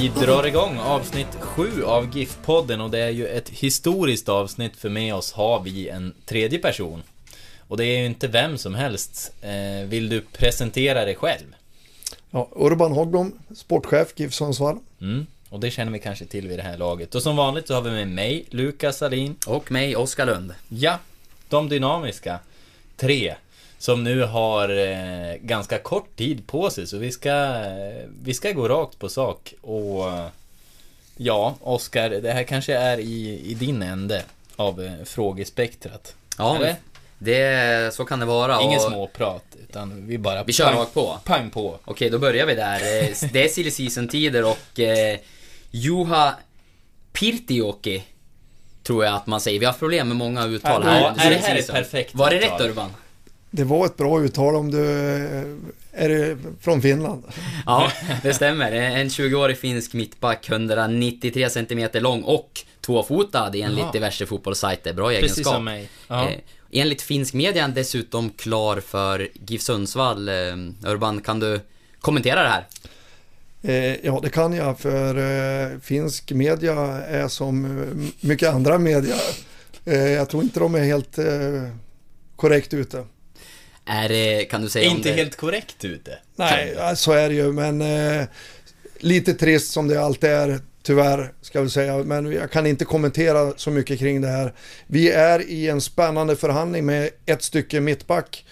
Vi drar igång avsnitt 7 av GIF-podden och det är ju ett historiskt avsnitt för med oss har vi en tredje person. Och det är ju inte vem som helst. Eh, vill du presentera dig själv? Ja, Urban Hogblom, sportchef GIF Sundsvall. Mm. Och det känner vi kanske till vid det här laget. Och som vanligt så har vi med mig, Lukas Salin. Och mig, Oskar Lund. Ja, de dynamiska. Tre. Som nu har eh, ganska kort tid på sig, så vi ska, eh, vi ska gå rakt på sak. Och ja, Oskar, det här kanske är i, i din ände av eh, frågespektrat. Ja, Eller? det, så kan det vara. Ingen och småprat, utan vi bara... Vi kör rakt på. Pang på. Okej, då börjar vi där. Eh, Det är silly season-tider och eh, Juha Pirtioki tror jag att man säger. Vi har haft problem med många uttal här. Ja, är det här season. perfekt Var det rätt Urban? Det var ett bra uttal om du är det från Finland. Ja, det stämmer. En 20-årig finsk mittback, 193 cm lång och tvåfotad enligt Jaha. diverse fotbollssajter. Bra Precis egenskap. som mig. Ja. Eh, enligt finsk media är dessutom klar för GIF Sundsvall. Eh, Urban, kan du kommentera det här? Eh, ja, det kan jag för eh, finsk media är som eh, mycket andra media. Eh, jag tror inte de är helt eh, korrekt ute. Är det, kan du säga om Inte det... helt korrekt ute. Nej, så är det ju, men eh, lite trist som det alltid är, tyvärr, ska vi säga. Men jag kan inte kommentera så mycket kring det här. Vi är i en spännande förhandling med ett stycke mittback.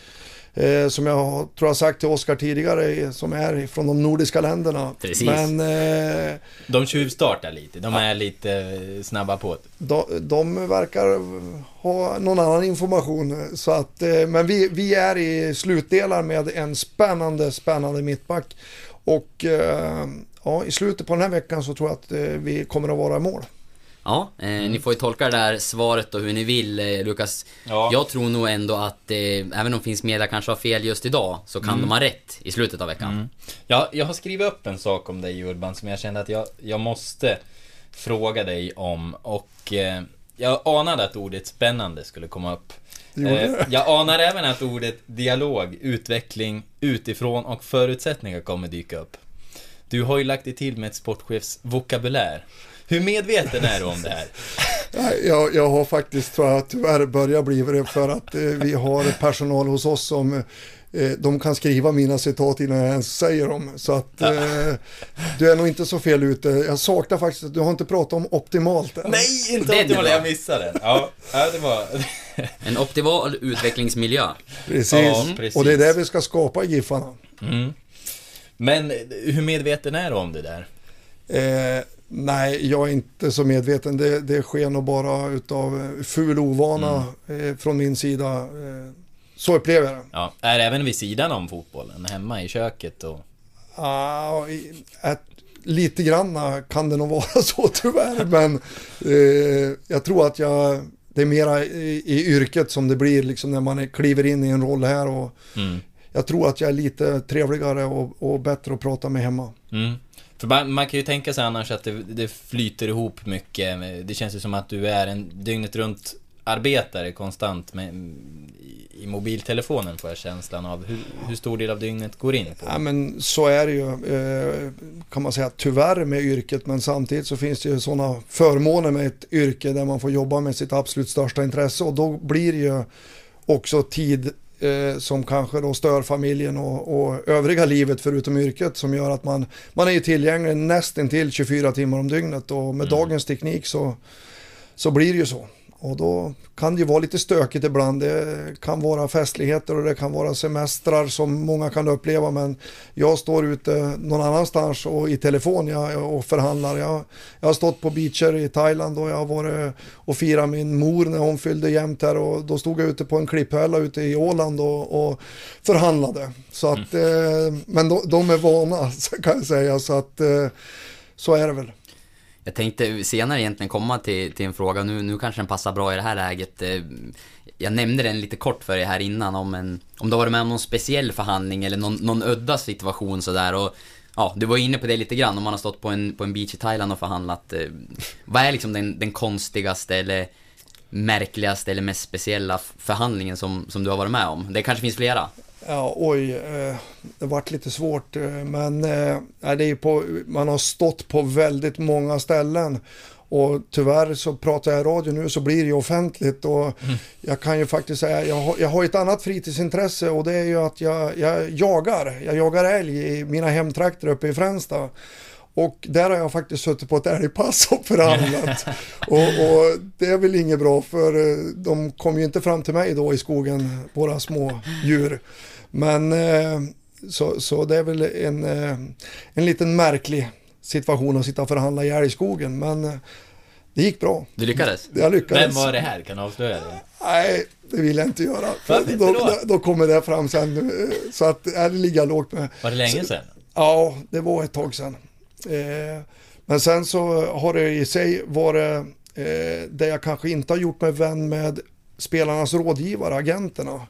Eh, som jag tror jag sagt till Oskar tidigare, som är från de nordiska länderna. Precis. Men eh, De tjuvstartar lite, de är lite eh, snabba på det. de, de verkar ha någon annan information. Så att, eh, men vi, vi är i slutdelar med en spännande, spännande mittback. Och eh, ja, i slutet på den här veckan så tror jag att eh, vi kommer att vara i mål. Ja, eh, ni får ju tolka det där svaret och hur ni vill, eh, Lukas. Ja. Jag tror nog ändå att, eh, även om finsk media kanske har fel just idag, så kan de ha rätt i slutet av veckan. Ja, jag har skrivit upp en sak om dig Urban som jag kände att jag, jag måste fråga dig om och eh, jag anade att ordet spännande skulle komma upp. Eh, jag anar även att ordet dialog, utveckling, utifrån och förutsättningar kommer dyka upp. Du har ju lagt dig till med ett sportchefs vokabulär. Hur medveten är du om det här? Jag, jag har faktiskt, tror jag, tyvärr börjat bli det för att eh, vi har personal hos oss som eh, de kan skriva mina citat innan jag ens säger dem. Så att eh, du är nog inte så fel ute. Jag saknar faktiskt, du har inte pratat om optimalt än. Nej, inte optimalt, jag missade den. Ja, ja det var... En optimal utvecklingsmiljö. Precis. Ja, precis. Och det är det vi ska skapa i Giffarna. Mm. Men hur medveten är du om det där? Eh, nej, jag är inte så medveten. Det, det sker nog bara utav ful ovana eh, från min sida. Eh, så upplever jag det. Ja, är även vid sidan om fotbollen, hemma i köket och... Ah, i- ett, lite grann kan det nog vara så tyvärr. Men eh, jag tror att jag, det är mera i, i yrket som det blir liksom när man kliver in i en roll här. Och Mm. jag tror att jag är lite trevligare och, och bättre att prata med hemma. Mm. För man, man kan ju tänka sig annars att det, det flyter ihop mycket. Det känns ju som att du är en dygnet runt arbetare konstant med, i, mobiltelefonen får jag känslan av. Hur, hur stor del av dygnet går in på? Ja men så är det ju, eh, kan man säga, tyvärr med yrket. Men samtidigt så finns det ju sådana förmåner med ett yrke där man får jobba med sitt absolut största intresse. Och då blir det ju också tid eh, som kanske då stör familjen och, och övriga livet förutom yrket som gör att man, man är ju tillgänglig nästan till 24 timmar om dygnet och med dagens teknik så, så blir det ju så. Och då kan det ju vara lite stökigt ibland. Det kan vara festligheter och det kan vara semestrar som många kan uppleva. Men jag står ute någon annanstans och i telefon jag, och förhandlar. Jag, jag har stått på beacher i Thailand och jag har varit och firat min mor när hon fyllde jämnt här. Och då stod jag ute på en klipphöla ute i Åland och, och förhandlade. Så att, eh, men de, de är vana kan jag säga. Så att eh, så är det väl. Jag tänkte senare egentligen komma till, till en fråga, nu, nu kanske den passar bra i det här läget. Eh, jag nämnde den lite kort för er här innan om, en, om du har varit med om någon speciell förhandling eller någon, någon udda situation sådär. Och, ja, du var inne på det lite grann, om man har stått på en, på en beach i Thailand och förhandlat. Eh, vad är liksom den, den konstigaste eller märkligaste eller mest speciella förhandlingen som, som du har varit med om? Det kanske finns flera? Ja, oj, eh, det vart lite svårt. eh, Men eh, det är på, man har stått på väldigt många ställen. Och tyvärr så pratar jag i radio nu så blir det ju offentligt. Och jag kan ju faktiskt säga, jag har, jag har ett annat fritidsintresse och det är ju att jag, jag jagar. Jag jagar älg i mina hemtrakter uppe i Fränsta. Och där har jag faktiskt suttit på ett älgpass och förhandlat. och, och det är väl inget bra för eh, de kom ju inte fram till mig då i skogen, våra små djur. Men eh, så, så det är väl en, eh, en liten märklig situation att sitta och förhandla i älgskogen. Men det gick bra. Du lyckades? Jag lyckades. Vem var det här? Kan du avslöja det? Nej, det vill jag inte göra. Varför inte då, då? då, kommer det fram sen. Så att det ligger jag lågt med. Var det länge sedan? Ja, det var ett tag sedan. Eh, men sen så har det i sig varit eh, det jag kanske inte har gjort mig vän med spelarnas rådgivare, agenterna.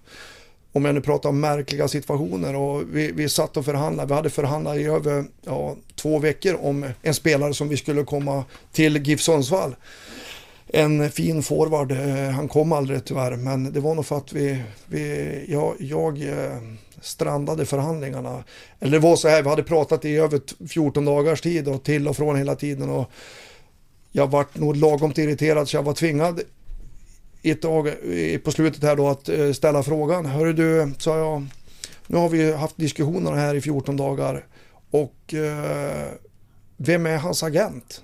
Om jag nu pratar om märkliga situationer och vi, vi satt och förhandlade. Vi hade förhandlat i över ja, två veckor om en spelare som vi skulle komma till GIF Sundsvall. En fin forward, eh, han kom aldrig tyvärr, men det var nog för att vi, vi jag, jag strandade förhandlingarna. Eller det var så här, vi hade pratat i över 14 dagars tid och till och från hela tiden. Och jag vart nog lagom irriterad så jag var tvingad i ett dag, på slutet här då att eh, ställa frågan. Hörru du, sa jag, nu har vi haft diskussioner här i 14 dagar och eh, vem är hans agent?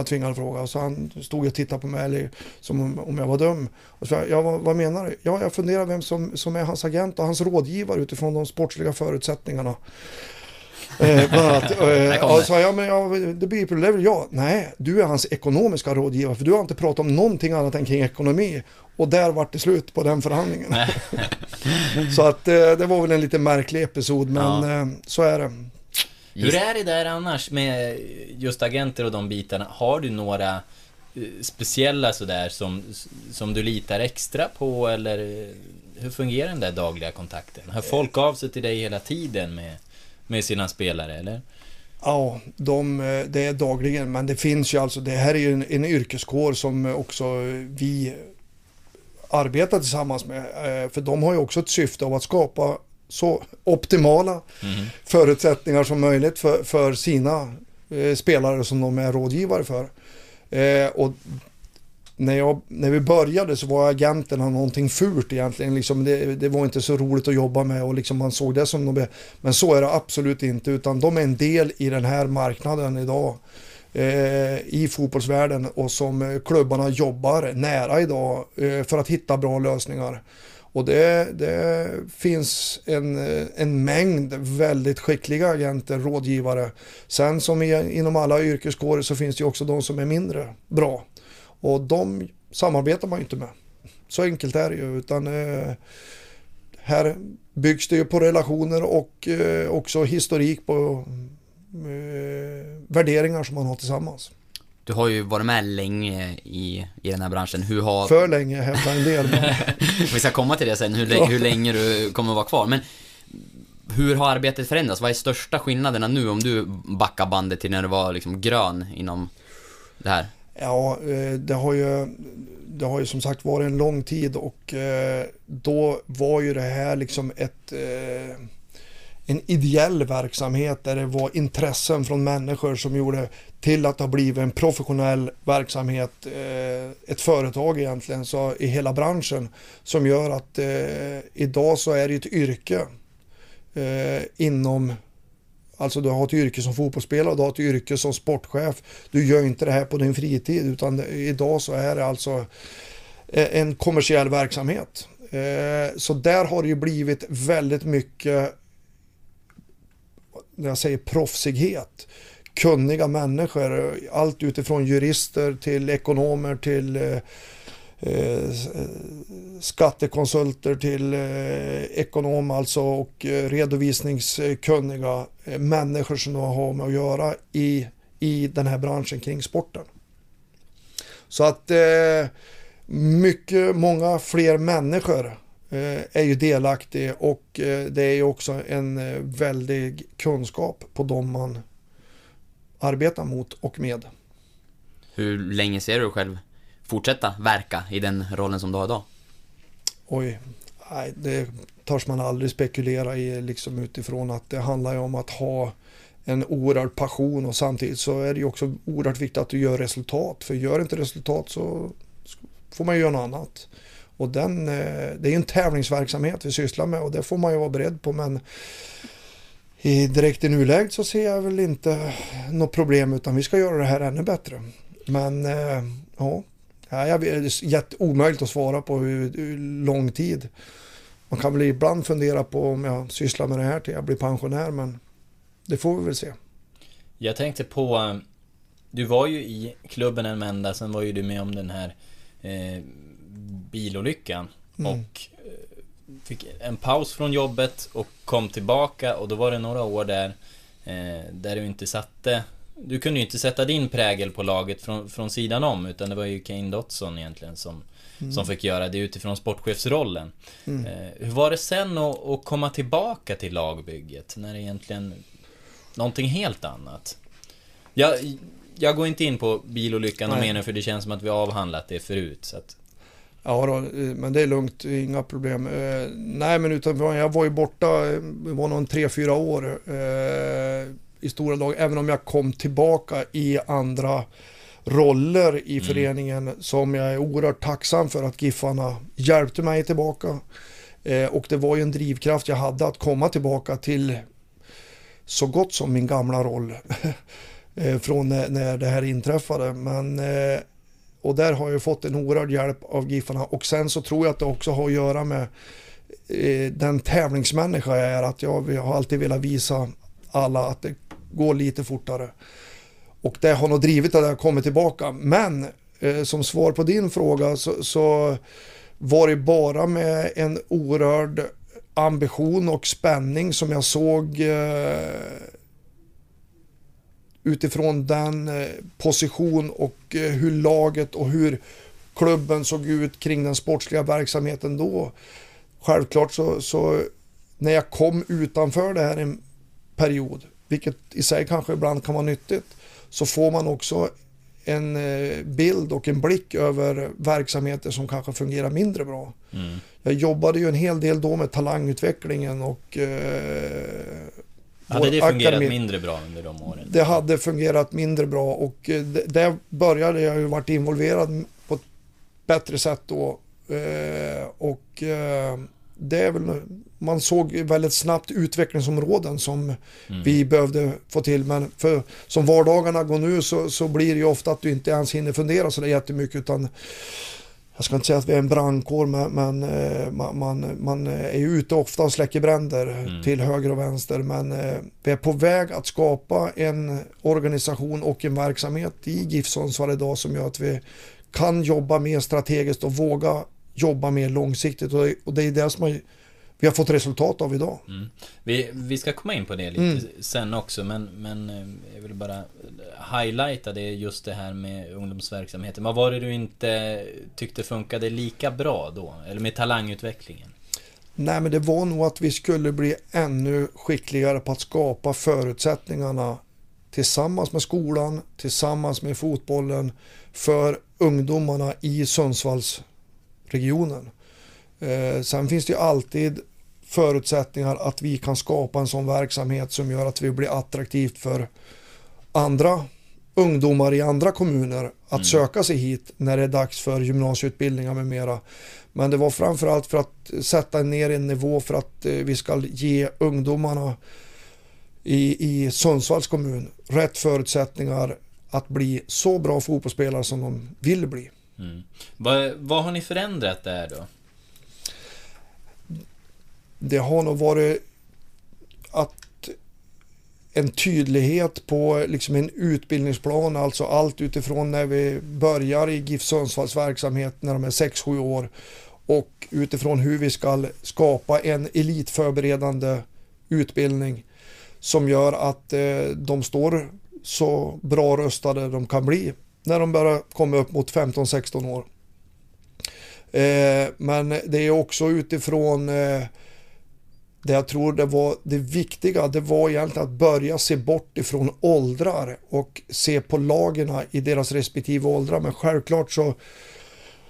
Var tvingad att fråga. Så han stod och tittade på mig eller, som om, jag var dum. Och så, ja, vad, vad menar du? Ja, jag funderar vem som, som är hans agent och hans rådgivare utifrån de sportsliga förutsättningarna. Eh, bland annat, eh, kom ja, men ja, det blir level, ja. Nej, du är hans ekonomiska rådgivare för du har inte pratat om någonting annat än kring ekonomi. Och där vart det slut på den förhandlingen. så att eh, det var väl en lite märklig episod, men Ja. eh, så är det. Hur är det där annars med just agenter och de bitarna? Har du några eh, speciella sådär som, som du litar extra på eller eh, hur fungerar den där dagliga kontakten? Hör folk av sig till dig hela tiden med, med sina spelare eller? Ja, de, eh, det är dagligen, men det finns ju alltså, det här är ju en, en yrkeskår som också vi arbetar tillsammans med. För de har ju också ett syfte av att skapa så optimala förutsättningar som möjligt för, för sina eh, spelare som de är rådgivare för. Eh, och när, jag, när vi började så var agenterna någonting fult egentligen. Liksom det, det var inte så roligt att jobba med och liksom man såg det som något. Men så är det absolut inte utan de är en del i den här marknaden idag. Eh, I fotbollsvärlden och som eh, klubbarna jobbar nära idag eh, för att hitta bra lösningar. Och det, det finns en, en mängd väldigt skickliga agenter, rådgivare. Sen som i, inom alla yrkeskårer så finns det ju också de som är mindre bra. Och de samarbetar man ju inte med. Så enkelt är det ju. Utan eh, här byggs det ju på relationer och eh, också historik på eh, värderingar som man har tillsammans. Du har ju varit med länge i, i den här branschen. Hur har... För länge hävdar en del. Vi ska komma till det sen, hur, lä- hur länge du kommer att vara kvar. Men hur har arbetet förändrats? Vad är största skillnaderna nu om du backar bandet till när du var liksom grön inom det här? ja, eh, det har ju det har ju som sagt varit en lång tid och eh, då var ju det här liksom ett eh, en ideell verksamhet där det var intressen från människor som gjorde till att det har blivit en professionell verksamhet, eh, ett företag egentligen så i hela branschen som gör att eh, idag så är det ett yrke eh, inom Alltså du har ett yrke som fotbollsspelare och du har ett yrke som sportchef. Du gör inte det här på din fritid utan idag så är det alltså eh, en kommersiell verksamhet. Eh, så där har det ju blivit väldigt mycket, när jag säger proffsighet, kunniga människor, allt utifrån jurister till ekonomer till eh, eh, skattekonsulter till eh, ekonom alltså och eh, redovisningskunniga eh, människor som har med att göra i, i den här branschen kring sporten. Så att eh, mycket, många fler människor är ju delaktiga och eh, det är ju också en eh, väldig kunskap på dem man arbetar mot och med. Hur länge ser du dig själv fortsätta verka i den rollen som du har idag? Oj, nej, det törs man aldrig spekulera i liksom utifrån att det handlar ju om att ha en oerhörd passion och samtidigt så är det ju också oerhört viktigt att du gör resultat. För gör inte resultat så får man ju göra något annat. Och den, eh, det är ju en tävlingsverksamhet vi sysslar med och det får man ju vara beredd på men i direkt i nuläget så ser jag väl inte något problem utan vi ska göra det här ännu bättre. Men eh, ja, jag vet, det är jätteomöjligt att svara på hur, hur lång tid. Man kan väl ibland fundera på om jag sysslar med det här till jag blir pensionär men det får vi väl se. Jag tänkte på... Eh, du var ju i klubben en vända, sen var ju du med om den här eh, bilolyckan. Mm. Och eh, fick en paus från jobbet och kom tillbaka och då var det några år där eh, där du inte satte du kunde ju inte sätta din prägel på laget från, från sidan om utan det var ju Kane Dotson egentligen som, som fick göra det utifrån sportchefsrollen. Mm. Eh, hur var det sen att, att komma tillbaka till lagbygget när det egentligen någonting helt annat? Jag, jag går inte in på bilolyckan och menar för det känns som att vi har avhandlat det förut. Så att, Ja då, eh, men det är lugnt, inga problem. Eh, nej men utan jag var ju borta, eh, det var nog tre, fyra år eh, i stora lag. Även om jag kom tillbaka i andra roller i föreningen som jag är oerhört tacksam för att Giffarna hjälpte mig tillbaka. Eh, och det var ju en drivkraft jag hade att komma tillbaka till så gott som min gamla roll eh, från när, när det här inträffade. Men och där har jag fått en oerhörd hjälp av Giffarna och sen så tror jag att det också har att göra med eh, den tävlingsmänniska jag är. Att jag, jag har alltid velat visa alla att det går lite fortare. Och det har nog drivit att jag kommit tillbaka. Men eh, som svar på din fråga så, så var det bara med en orörd ambition och spänning som jag såg eh, utifrån den eh, position och eh, hur laget och hur klubben såg ut kring den sportsliga verksamheten då. Självklart så, så när jag kom utanför det här en period, vilket i sig kanske ibland kan vara nyttigt, så får man också en eh, bild och en blick över verksamheter som kanske fungerar mindre bra. mm. Jag jobbade ju en hel del då med talangutvecklingen och eh, Hade det fungerat akademi- mindre bra under de åren? det hade fungerat mindre bra och eh, det- där började jag ju varit involverad på ett bättre sätt då. Eh, Och eh, det är väl, man såg väldigt snabbt utvecklingsområden som Mm. vi behövde få till. Men för, som vardagarna går nu så, så blir det ju ofta att du inte ens hinner fundera så där jättemycket utan jag ska inte säga att vi är en brandkår men, men eh, man, man, man är ju ute ofta och släcker bränder Mm. till höger och vänster. Men eh, vi är på väg att skapa en organisation och en verksamhet i GIF Sundsvall idag som gör att vi kan jobba mer strategiskt och våga jobba mer långsiktigt. Och det, och det är det som har, vi har fått resultat av idag. Mm. Vi, vi ska komma in på det lite Mm. sen också men, men eh, jag vill bara highlighta det just det här med ungdomsverksamheten. Vad var det du inte tyckte funkade lika bra då? Eller med talangutvecklingen? Nej men det var nog att vi skulle bli ännu skickligare på att skapa förutsättningarna tillsammans med skolan, tillsammans med fotbollen för ungdomarna i Sundsvallsregionen. Eh, sen finns det ju alltid förutsättningar att vi kan skapa en sån verksamhet som gör att vi blir attraktivt för andra ungdomar i andra kommuner att Mm. söka sig hit när det är dags för gymnasieutbildningar med mera. Men det var framförallt för att sätta ner en nivå för att eh, vi ska ge ungdomarna i, i Sundsvalls kommun rätt förutsättningar att bli så bra fotbollsspelare som de vill bli. Mm. Vad, vad har ni förändrat där då? Det har nog varit att en tydlighet på liksom en utbildningsplan, alltså allt utifrån när vi börjar i GIF Sundsvalls verksamhet när de är 6-7 år och utifrån hur vi ska skapa en elitförberedande utbildning som gör att eh, de står så bra röstade de kan bli när de börjar komma upp mot 15-16 år. Eh, men det är också utifrån eh, det jag tror det var det viktiga, det var egentligen att börja se bort ifrån åldrar och se på lagerna i deras respektive åldrar. Men självklart så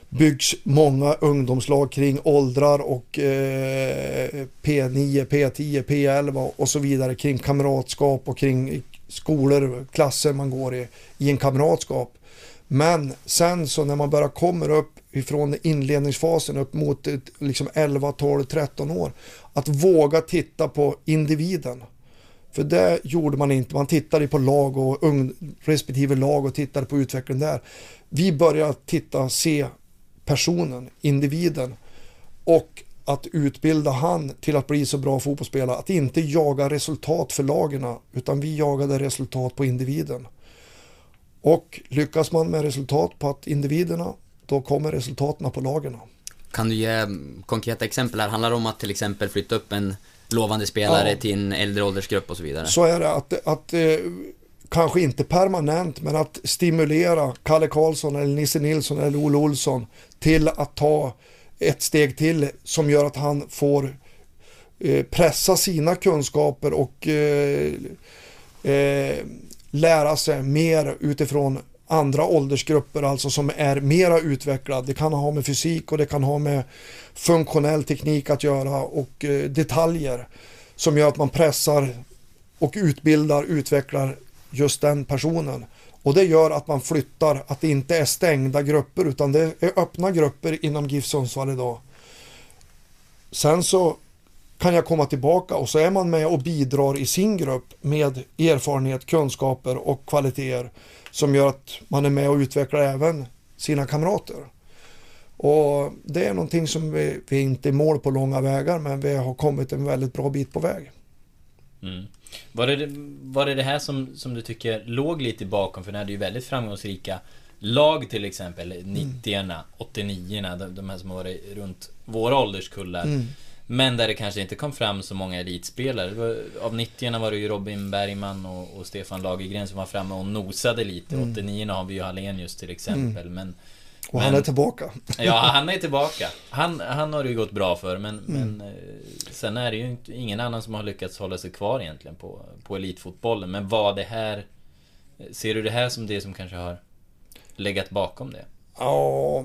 byggs många ungdomslag kring åldrar och eh, P9, P10, P11 och så vidare kring kamratskap och kring skolor, klasser man går i, i en kamratskap. Men sen så när man börjar komma upp ifrån inledningsfasen upp mot liksom 11, 12, 13 år. Att våga titta på individen. För det gjorde man inte. Man tittade på lag och ung, respektive lag och tittade på utvecklingen där. Vi började titta, se personen, individen och att utbilda han till att bli så bra fotbollsspelare. Att inte jaga resultat för lagen utan vi jagade resultat på individen. Och lyckas man med resultat på att individerna, då kommer resultaten på lagen. Kan du ge konkreta exempel här? Handlar det om att till exempel flytta upp en lovande spelare Ja. till en äldre åldersgrupp och så vidare? Så är det att, att eh, kanske inte permanent, men att stimulera Kalle Karlsson eller Nisse Nilsson eller Olle Olsson till att ta ett steg till som gör att han får eh, pressa sina kunskaper och eh, eh, lära sig mer utifrån andra åldersgrupper, alltså som är mera utvecklad. Det kan ha med fysik och det kan ha med funktionell teknik att göra och eh, detaljer som gör att man pressar och utbildar, utvecklar just den personen. Och det gör att man flyttar, att det inte är stängda grupper utan det är öppna grupper inom GIF Sundsvall idag. Sen så kan jag komma tillbaka och så är man med och bidrar i sin grupp med erfarenhet, kunskaper och kvaliteter som gör att man är med och utvecklar även sina kamrater. Och det är någonting som vi, vi inte är mål på långa vägar men vi har kommit en väldigt bra bit på väg. Mm. Var, det, var det det här som, som du tycker låg lite bakom? För ni hade ju väldigt framgångsrika lag till exempel. 90-erna, 89-erna, de, de här som har varit runt våra ålderskullar. Mm. Men där det kanske inte kom fram så många elitspelare. Var, av 90-erna var det ju Robin Bergman och, och Stefan Lagergren som var framme och nosade lite. Mm. 89-erna har vi ju Hallenius till exempel. Men, Och han Men- är tillbaka. ja, han är tillbaka. Han, han har det ju gått bra för, men, Mm. men eh, sen är det ju inte, ingen annan som har lyckats hålla sig kvar egentligen på, på elitfotbollen. Men vad det här... Ser du det här som det som kanske har legat bakom det? Ja,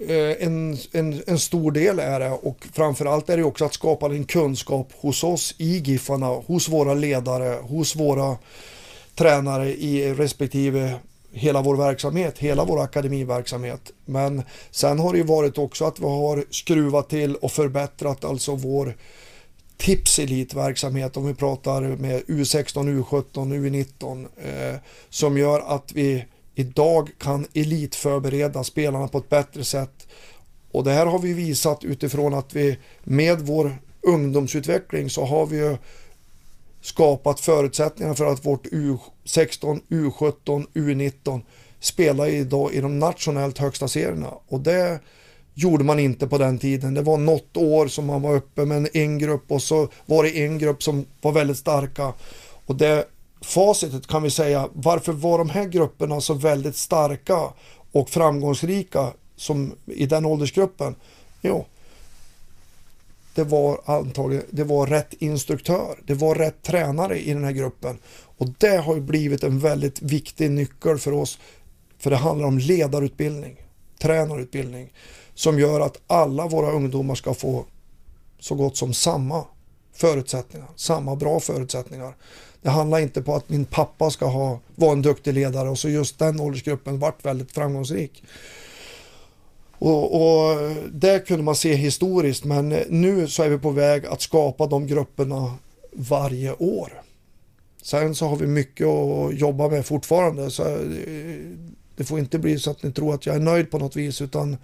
Eh, en, en, en stor del är det och framförallt är det också att skapa en kunskap hos oss i Giffarna, hos våra ledare, hos våra tränare i respektive hela vår verksamhet, hela vår akademiverksamhet. Men sen har det ju varit också att vi har skruvat till och förbättrat alltså vår tipselitverksamhet om vi pratar med U16, U17, U19 eh, som gör att vi idag kan elitförbereda spelarna på ett bättre sätt. Och det här har vi visat utifrån att vi med vår ungdomsutveckling så har vi ju skapat förutsättningar för att vårt U16, U17, U19 spelar idag i de nationellt högsta serierna. Och det gjorde man inte på den tiden. Det var något år som man var uppe med en grupp och så var det en grupp som var väldigt starka. Och det facitet kan vi säga, varför var de här grupperna så väldigt starka och framgångsrika som i den åldersgruppen? Jo, det var antagligen det var rätt instruktör, det var rätt tränare i den här gruppen. Och det har ju blivit en väldigt viktig nyckel för oss. För det handlar om ledarutbildning, tränarutbildning som gör att alla våra ungdomar ska få så gott som samma förutsättningar, samma bra förutsättningar. Det handlar inte på att min pappa ska ha, vara en duktig ledare och så just den åldersgruppen vart väldigt framgångsrik. Och, och det kunde man se historiskt men nu så är vi på väg att skapa de grupperna varje år. Sen så har vi mycket att jobba med fortfarande. Så eh, det får inte bli så att ni tror att jag är nöjd på något vis. Utan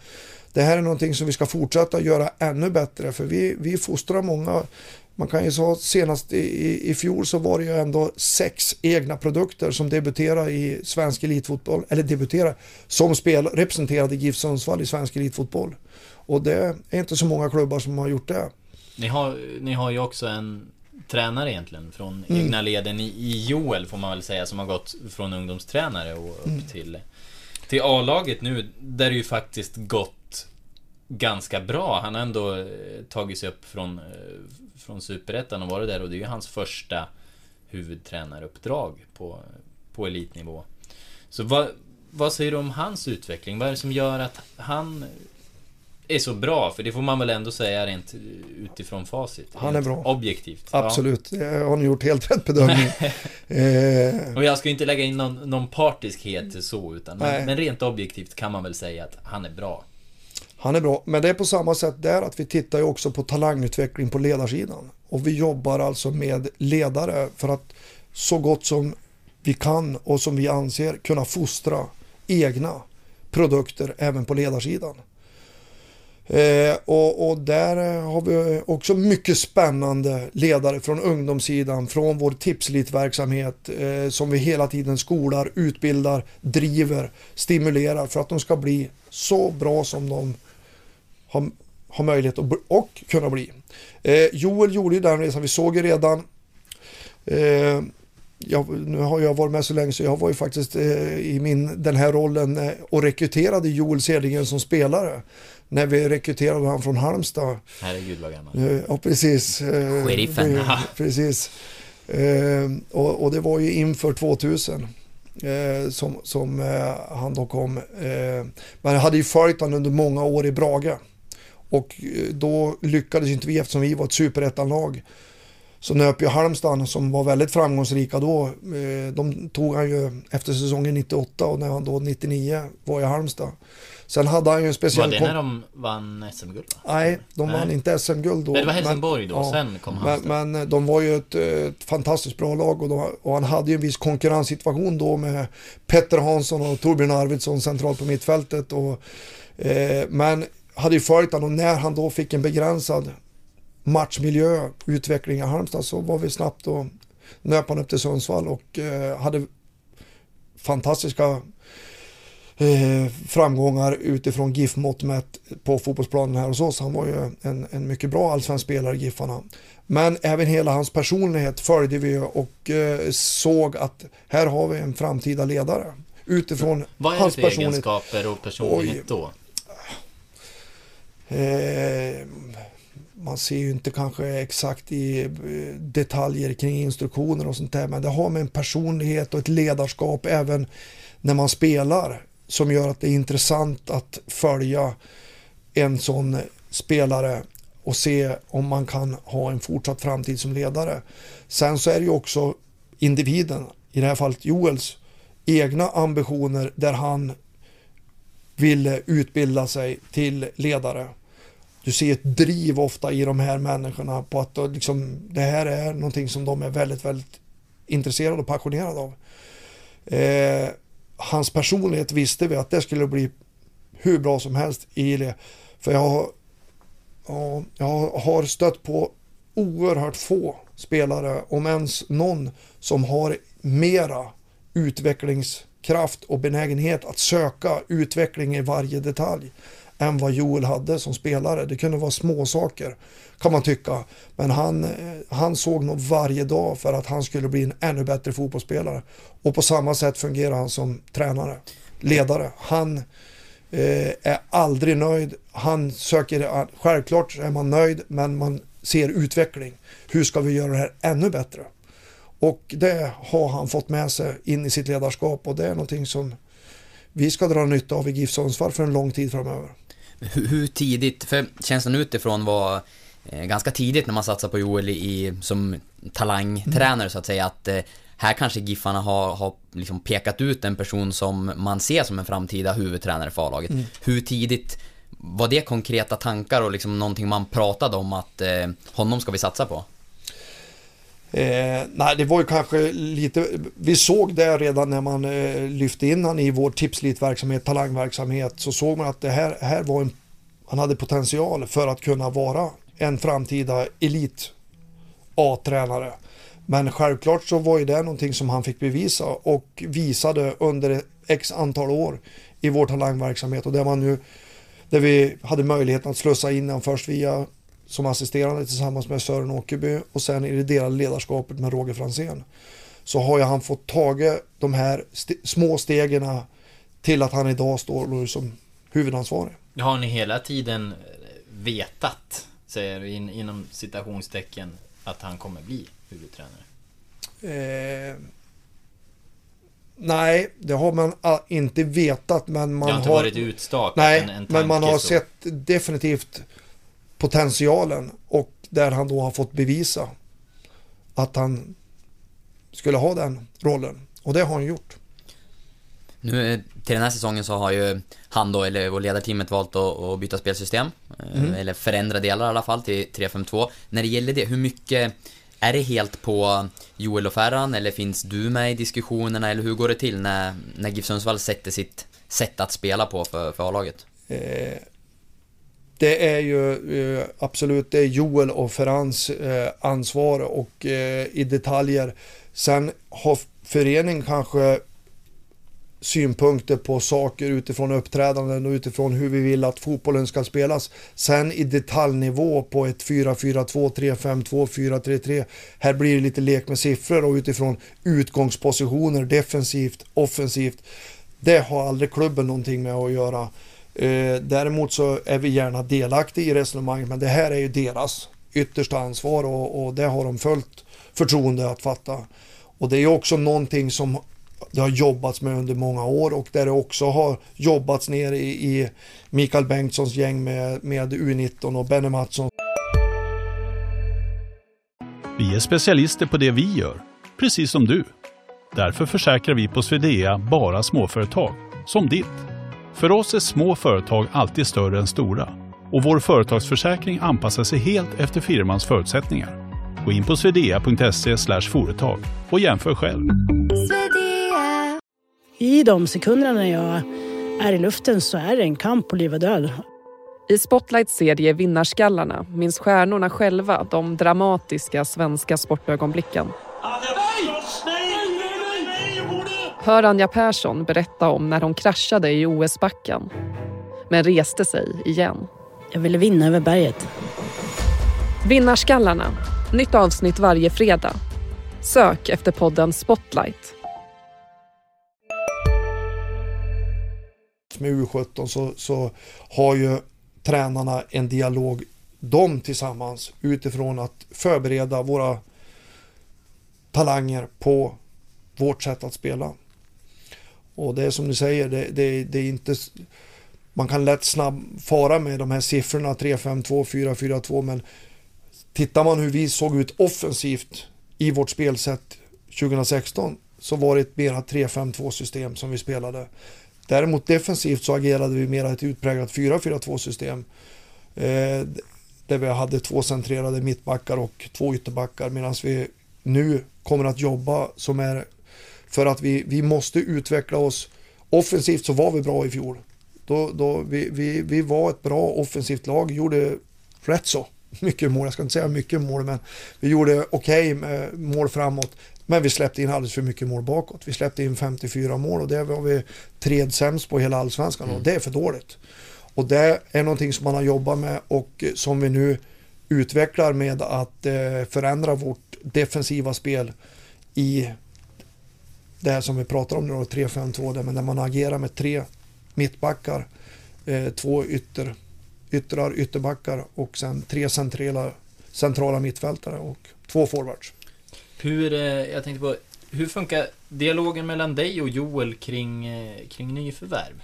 det här är någonting som vi ska fortsätta göra ännu bättre. För vi, vi fostrar många. Man kan ju säga senast i, i, i fjol så var det ju ändå sex egna produkter som debuterade i svensk elitfotboll. Eller debuterade som spel, representerade GIF Sundsvall i svensk elitfotboll. Och det är inte så många klubbar som har gjort det. Ni har, ni har ju också en tränare egentligen från Mm. egna leden i, i Joel får man väl säga som har gått från ungdomstränare och upp Mm. till, till A-laget nu där det ju faktiskt gått ganska bra. Han har ändå eh, tagit sig upp från, eh, från Superettan och varit där och det är ju hans första huvudtränaruppdrag på, på elitnivå. Så vad, vad säger du om hans utveckling? Vad är det som gör att han är så bra? För det får man väl ändå säga rent utifrån facit. Han är bra. Objektivt. Absolut, det har ni gjort helt rätt bedömning. eh, Ja. Och jag ska inte lägga in någon, någon partiskhet så, utan men, men rent objektivt kan man väl säga att han är bra. Han är bra, men det är på samma sätt där att vi tittar ju också på talangutveckling på ledarsidan. Och vi jobbar alltså med ledare för att så gott som vi kan och som vi anser kunna fostra egna produkter även på ledarsidan. Eh, och, och där har vi också mycket spännande ledare från ungdomssidan, från vår tipslitverksamhet eh, som vi hela tiden skolar, utbildar, driver, stimulerar för att de ska bli så bra som de har, har möjlighet att, och kunna bli. Eh, Joel gjorde ju den resan, vi såg ju redan eh, jag, nu har jag varit med så länge så jag var ju faktiskt eh, i min, den här rollen eh, och rekryterade Joel Cedergren som spelare. När vi rekryterade han från Halmstad. Herregud vad gammal. Eh, Ja, precis. Eh, Sheriffen. Precis. Eh, Och, och det var ju inför 2000 eh, som, som eh, han då kom. Eh, Men jag hade ju följt honom under många år i Brage. Och eh, då lyckades inte vi eftersom vi var ett superettanlag. Så nöp ju Halmstad som var väldigt framgångsrika då. eh, De tog han ju efter säsongen 98 och när han då 99 var i Halmstad. Sen hade han ju en Var speciell... det kom- när de vann SM-guld? Nej, de Nej. vann inte SM-guld då. Nej, det var men- Helsingborg då, ja. sen kom Men, Halmstad. men eh, de var ju ett, ett fantastiskt bra lag och, de, och han hade ju en viss konkurrenssituation då med Petter Hansson och Torbjörn Arvidsson centralt på mittfältet. Och, eh, men hade ju följt honom och när han då fick en begränsad matchmiljö, utveckling i Halmstad så var vi snabbt och nöp han upp till Sundsvall och eh, hade fantastiska eh, framgångar utifrån GIF-mått mätt på fotbollsplanen här hos oss. Han var ju en, en mycket bra allsvensk spelare, Giffarna. Men även hela hans personlighet följde vi och eh, såg att här har vi en framtida ledare. Utifrån Vad är hans det för personlighet. egenskaper och personlighet Oj. då? Eh, man ser ju inte kanske exakt i eh, detaljer kring instruktioner och sånt där men det har med en personlighet och ett ledarskap även när man spelar som gör att det är intressant att följa en sån spelare och se om man kan ha en fortsatt framtid som ledare. Sen så är det ju också individen, i det här fallet Joels, egna ambitioner där han ville utbilda sig till ledare. Du ser ett driv ofta i de här människorna på att liksom, det här är någonting som de är väldigt, väldigt intresserade och passionerade av. Eh, hans personlighet visste vi att det skulle bli hur bra som helst i det. För jag, har- ja, jag har stött på oerhört få spelare, om ens någon, som har mera utvecklings kraft och benägenhet att söka utveckling i varje detalj än vad Joel hade som spelare. Det kunde vara små saker kan man tycka. Men han, eh, han såg nog varje dag för att han skulle bli en ännu bättre fotbollsspelare. Och på samma sätt fungerar han som tränare, ledare. Han eh, är aldrig nöjd. Han söker, självklart är man nöjd men man ser utveckling. Hur ska vi göra det här ännu bättre? Och det har han fått med sig in i sitt ledarskap och det är någonting som vi ska dra nytta av i GIF Sundsvall för en lång tid framöver. Hur, hur tidigt, för känslan utifrån var eh, ganska tidigt när man satsar på Joel i, som talangtränare så att säga att eh, här kanske Giffarna har, har liksom pekat ut en person som man ser som en framtida huvudtränare för A-laget. Hur tidigt var det konkreta tankar och liksom någonting man pratade om att eh, honom ska vi satsa på? Eh, nej, det var ju kanske lite, vi såg det redan när man eh, lyfte in han i vår tipslitverksamhet, talangverksamhet, så såg man att det här, här var en, han hade potential för att kunna vara en framtida elit A-tränare. Men självklart så var ju det någonting som han fick bevisa och visade under x antal år i vår talangverksamhet och där man nu där vi hade möjligheten att slussa in honom först via som assisterande tillsammans med Sören Åkerby och sen i det delade ledarskapet med Roger Fransén. Så har ju han fått tagit de här st små stegen till att han idag står som huvudansvarig. Har ni hela tiden vetat, säger du in, inom citationstecken, att han kommer bli huvudtränare? Eh, nej, det har man ah, inte vetat men man det har inte har... varit utstakat? Nej, en, en men man har så. sett definitivt potentialen och där han då har fått bevisa att han skulle ha den rollen. Och det har han gjort. Nu eh, till den här säsongen så har ju han då, eller vår ledarteamet valt att, att byta spelsystem. eh, Mm. Eller förändra delar i alla fall till 3-5-2. När det gäller det, hur mycket är det helt på Joel och Ferran eller finns du med i diskussionerna eller hur går det till när, när GIF Sundsvall sätter sitt sätt att spela på för, för A-laget? Eh, det är ju eh, absolut det är Joel och Ferrans eh, ansvar och eh, i detaljer. Sen har föreningen kanske synpunkter på saker utifrån uppträdanden och utifrån hur vi vill att fotbollen ska spelas. Sen i detaljnivå på ett 4-4-2, 3-5-2, 4-3-3. Här blir det lite lek med siffror och utifrån utgångspositioner defensivt, offensivt. Det har aldrig klubben någonting med att göra. Eh, däremot så är vi gärna delaktiga i resonemanget men det här är ju deras yttersta ansvar och, och det har de följt förtroende att fatta. Och det är ju också någonting som det har jobbats med under många år och där det också har jobbats ner i, i Mikael Bengtssons gäng med, med U19 och Benny Mattsson. Vi är specialister på det vi gör, precis som du. Därför försäkrar vi på Swedea bara småföretag, som ditt. För oss är små företag alltid större än stora och vår företagsförsäkring anpassar sig helt efter firmans förutsättningar. Gå in på swedea.se företag och jämför själv. I de sekunderna när jag är i luften så är det en kamp på liv och död. I Spotlights serie Vinnarskallarna minns stjärnorna själva de dramatiska svenska sportögonblicken. Hör Anja Persson berätta om när hon kraschade i OS-backen men reste sig igen. Jag ville vinna över berget. Vinnarskallarna, nytt avsnitt varje fredag. Sök efter podden Spotlight. med U17 så, så har ju tränarna en dialog de tillsammans utifrån att förbereda våra talanger på vårt sätt att spela. Och det är som du säger, det, det, det är inte man kan lätt snabb fara med de här siffrorna 3-5-2, 4-4-2 men tittar man hur vi såg ut offensivt i vårt spelsätt 2016 så var det ett mera 3-5-2 system som vi spelade. Däremot defensivt så agerade vi mera ett utpräglat 4-4-2 system. Eh, där vi hade två centrerade mittbackar och två ytterbackar medan vi nu kommer att jobba som är för att vi, vi måste utveckla oss. Offensivt så var vi bra i fjol. Då, då vi, vi, vi var ett bra offensivt lag, gjorde rätt så mycket mål. Jag ska inte säga mycket mål, men vi gjorde okej okay mål framåt. Men vi släppte in alldeles för mycket mål bakåt. Vi släppte in 54 mål och det var vi tredje sämst på hela allsvenskan och det är för dåligt. Och det är någonting som man har jobbat med och som vi nu utvecklar med att eh, förändra vårt defensiva spel i det här som vi pratar om nu då, 3-5-2, där, men där man agerar med tre mittbackar, eh, två ytter, yttrar, ytterbackar och sen tre centrala, centrala mittfältare och två forwards. Hur, eh, jag tänkte på, hur funkar dialogen mellan dig och Joel kring, eh, kring nyförvärv?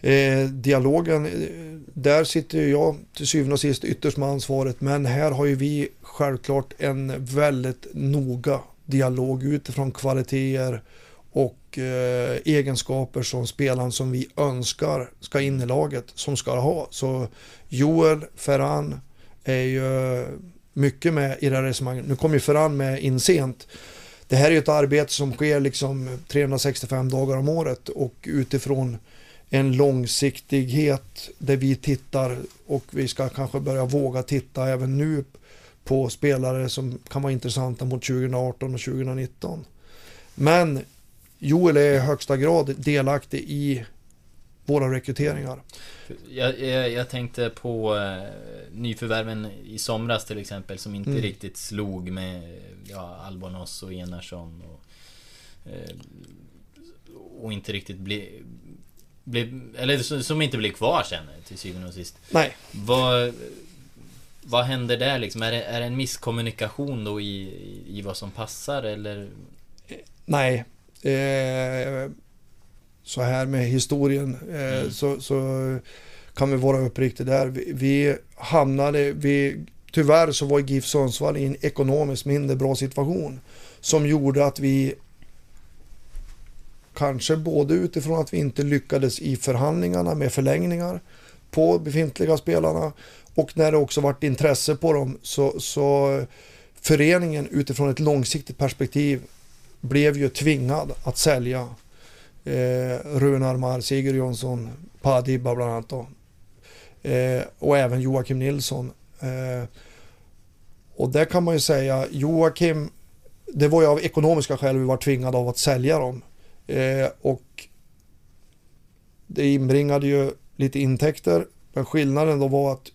Eh, dialogen, eh, där sitter jag till syvende och sist ytterst med ansvaret men här har ju vi självklart en väldigt noga dialog utifrån kvaliteter och eh, egenskaper som spelaren som vi önskar ska in i laget som ska ha. Så Joel Ferran är ju mycket med i det här resonemanget. Nu kom ju Ferran med in sent. Det här är ju ett arbete som sker liksom 365 dagar om året och utifrån en långsiktighet där vi tittar och vi ska kanske börja våga titta även nu på spelare som kan vara intressanta mot 2018 och 2019. Men Joel är i högsta grad delaktig i våra rekryteringar. Jag, jag, jag tänkte på eh, nyförvärven i somras till exempel som inte Mm. riktigt slog med ja, Albonos och Enarsson och, eh, och inte riktigt blev... Ble, eller som, som inte blev kvar sen till syvende och sist. Nej, Vad, vad händer där liksom? Är det, är det en misskommunikation då i, i, vad som passar eller? nej. Eh, så här med historien eh, Mm. så, så kan vi vara uppriktiga där. Vi, vi hamnade, vi, tyvärr så var GIF Sundsvall i en ekonomiskt mindre bra situation som gjorde att vi kanske både utifrån att vi inte lyckades i förhandlingarna med förlängningar på befintliga spelarna och när det också varit intresse på dem så, så föreningen utifrån ett långsiktigt perspektiv blev ju tvingad att sälja eh, Runar Mar, Sigurd Jonsson, Padibba bland annat då. Eh, och även Joakim Nilsson. Eh, och där kan man ju säga Joakim, det var ju av ekonomiska skäl vi var tvingade av att sälja dem. Eh, och det inbringade ju lite intäkter. Men skillnaden då var att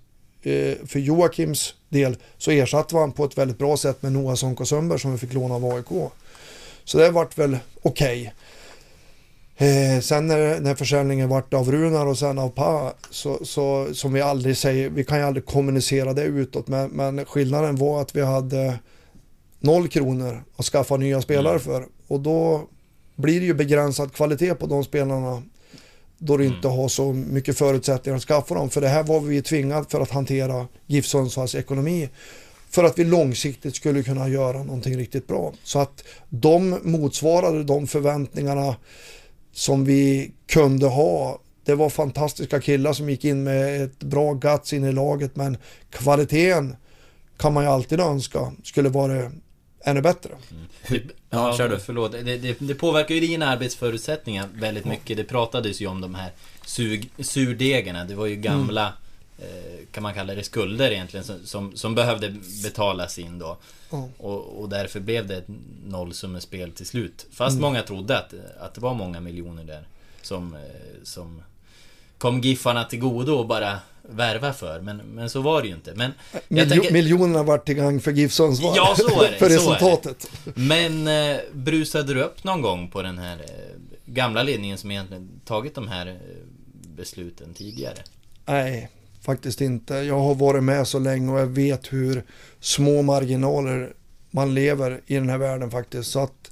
för Joakims del så ersatte man på ett väldigt bra sätt med Noah Sonko Sundberg som vi fick låna av AIK. Så det vart väl okej. Eh, sen när, när försäljningen vart av Runar och sen av Pa, så, så, som vi aldrig säger, vi kan ju aldrig kommunicera det utåt, men, men skillnaden var att vi hade noll kronor att skaffa nya spelare Mm. för. Och då blir det ju begränsad kvalitet på de spelarna då du inte har så mycket förutsättningar att skaffa dem. För det här var vi tvingade för att hantera GIF Sundsvalls ekonomi. För att vi långsiktigt skulle kunna göra någonting riktigt bra. Så att de motsvarade de förväntningarna som vi kunde ha. Det var fantastiska killar som gick in med ett bra guts in i laget men kvaliteten kan man ju alltid önska skulle vara ännu bättre. Det, Ja, kör du. Förlåt. Det, det, det påverkar ju dina arbetsförutsättningar väldigt mycket. Det pratades ju om de här sug, surdegarna. Det var ju gamla, eh, kan man kalla det, skulder egentligen som, som, som behövde betalas in då. Ja. Och, och därför blev det ett nollsummespel till slut. Fast Mm. många trodde att, att det var många miljoner där som, eh, som kom Giffarna till godo och bara värva för. Men, men så var det ju inte. Men Miljo- tänker- Miljonerna vart till gang för GIF Sundsvall. Ja, så är det, för är det. resultatet. Men eh, brusade du upp någon gång på den här eh, gamla ledningen som egentligen tagit de här eh, besluten tidigare? Nej, faktiskt inte. Jag har varit med så länge och jag vet hur små marginaler man lever i den här världen faktiskt. Så att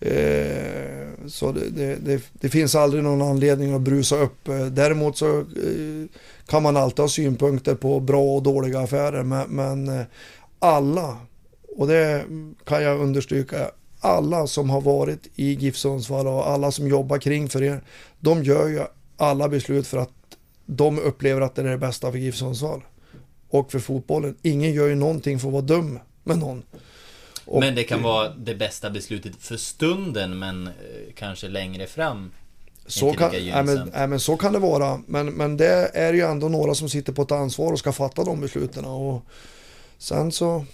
eh, så det, det, det, det finns aldrig någon anledning att brusa upp. Eh, däremot så eh, kan man alltid ha synpunkter på bra och dåliga affärer. Men, men eh, alla, och det kan jag understryka, alla som har varit i GIF Sundsvall och alla som jobbar kring för er, de gör ju alla beslut för att de upplever att det är det bästa för GIF Sundsvall. Och för fotbollen. Ingen gör ju någonting för att vara dum med någon. Och- men det kan vara det bästa beslutet för stunden men eh, kanske längre fram. Så kan, nej, men, nej, men så kan det vara. Men, men det är ju ändå några som sitter på ett ansvar och ska fatta de besluten. Och sen så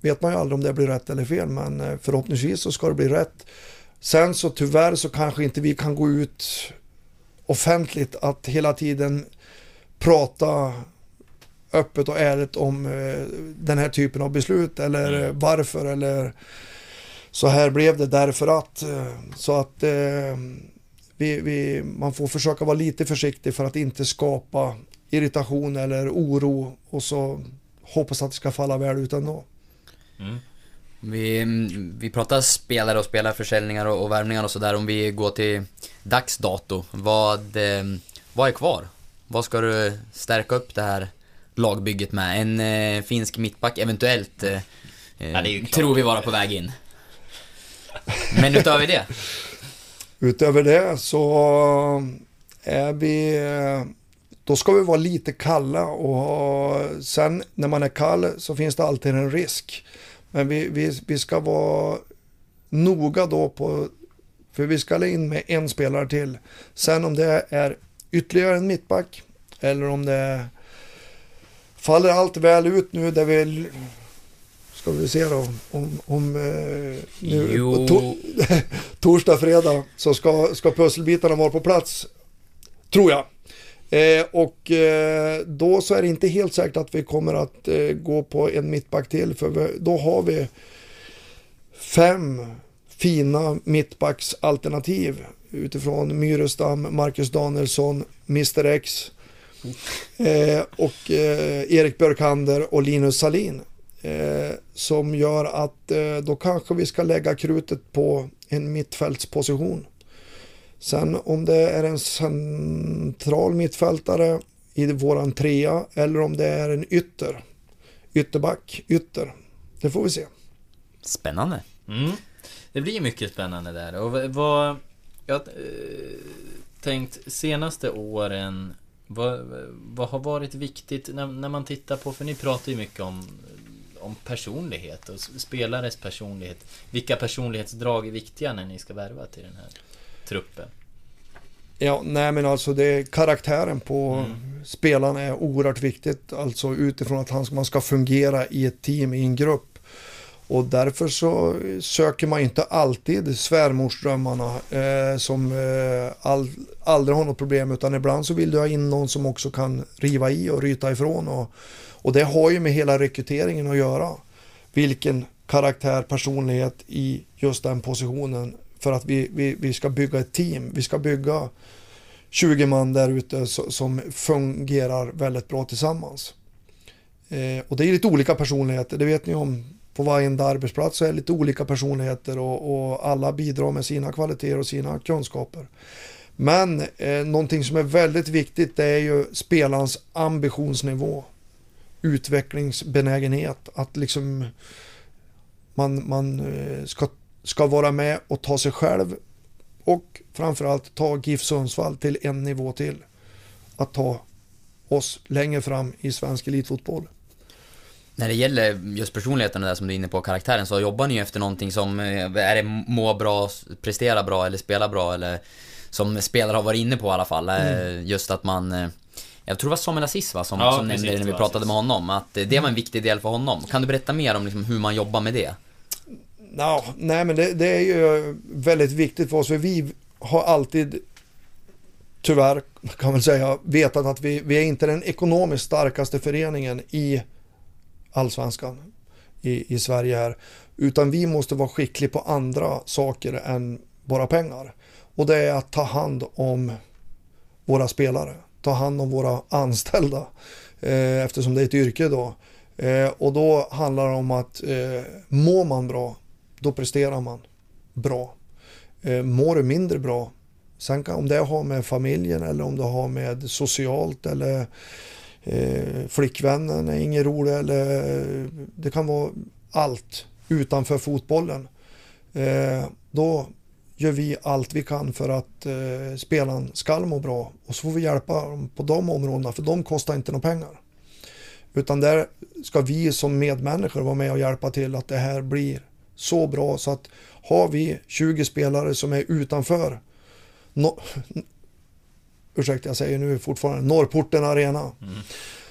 vet man ju aldrig om det blir rätt eller fel. Men eh, förhoppningsvis så ska det bli rätt. Sen så tyvärr så kanske inte vi kan gå ut offentligt att hela tiden prata öppet och ärligt om eh, den här typen av beslut eller Mm. varför eller så här blev det därför att. eh, Så att eh, vi, vi, man får försöka vara lite försiktig för att inte skapa irritation eller oro och så hoppas att det ska falla väl ut ändå. Mm. Vi, vi pratar spelare och spelarförsäljningar och, och värvningar och sådär. Om vi går till dags dato. Vad, vad är kvar? Vad ska du stärka upp det här lagbygget med? En eh, finsk mittback eventuellt. Eh, Ja, det är ju klart. tror vi vara på väg in. Men utöver det. Utöver det så är vi, eh, då ska vi vara lite kalla och ha, sen när man är kall så finns det alltid en risk. Men vi, vi, vi ska vara noga då på, för vi ska in med en spelare till. Sen om det är ytterligare en mittback eller om det faller allt väl ut nu där vi Ska vi se då om, om eh, nu, to, torsdag, fredag så ska, ska pusselbitarna vara på plats. Tror jag. Eh, och eh, då så är det inte helt säkert att vi kommer att eh, gå på en mittback till för vi, då har vi fem fina mittbacksalternativ utifrån Myrestam, Marcus Danielsson, Mr X eh, och eh, Erik Björkander och Linus Salin. Eh, som gör att eh, då kanske vi ska lägga krutet på en mittfältsposition. Sen om det är en central mittfältare i våran trea eller om det är en ytter, ytterback, ytter. Det får vi se. Spännande. Mm. Det blir mycket spännande där. Och vad-. Jag har eh, tänkt senaste åren vad, vad har varit viktigt när, när man tittar på, för ni pratar ju mycket om, om personlighet och spelares personlighet. Vilka personlighetsdrag är viktiga när ni ska värva till den här truppen? Ja, nej men alltså det är karaktären på spelaren är oerhört viktigt. Alltså utifrån att han, man ska fungera i ett team, i en grupp. Och därför så söker man inte alltid svärmorsdrömmarna eh, som eh, all, aldrig har något problem utan ibland så vill du ha in någon som också kan riva i och ryta ifrån. Och, och det har ju med hela rekryteringen att göra. Vilken karaktär, personlighet i just den positionen för att vi, vi, vi ska bygga ett team. Vi ska bygga 20 man där ute som fungerar väldigt bra tillsammans. Eh, och det är lite olika personligheter, det vet ni om. På varenda arbetsplats så är det lite olika personligheter och, och alla bidrar med sina kvaliteter och sina kunskaper. Men eh, någonting som är väldigt viktigt det är ju spelarens ambitionsnivå. Utvecklingsbenägenhet. Att liksom man, man eh, ska, ska vara med och ta sig själv och framförallt ta GIF Sundsvall till en nivå till. Att ta oss längre fram i svensk elitfotboll. När det gäller just personligheten där som du är inne på, karaktären, så jobbar ni ju efter någonting som, eh, är det må bra, prestera bra eller spela bra eller som spelare har varit inne på i alla fall. eh, Just att man eh, jag tror det var Samuel Aziz va, som, Ja, som precis, nämnde det när vi pratade med honom, att det var en viktig del för honom. Kan du berätta mer om liksom, hur man jobbar med det? Ja, nej men det, det är ju väldigt viktigt för oss för vi har alltid tyvärr kan man säga vetat att vi, vi är inte den ekonomiskt starkaste föreningen i allsvenskan i, i Sverige här. Utan vi måste vara skickliga på andra saker än bara pengar. Och det är att ta hand om våra spelare, ta hand om våra anställda eh, eftersom det är ett yrke då. Eh, och då handlar det om att eh, mår man bra, då presterar man bra. Eh, mår du mindre bra, sen kan, om det har med familjen eller om det har med socialt eller eh, flickvännen är ingen rolig eller eh, det kan vara allt utanför fotbollen. Eh, då gör vi allt vi kan för att eh, spelaren ska må bra och så får vi hjälpa dem på de områdena för de kostar inte några pengar. Utan där ska vi som medmänniskor vara med och hjälpa till att det här blir så bra så att har vi 20 spelare som är utanför no, ursäkta jag säger nu fortfarande Norrporten Arena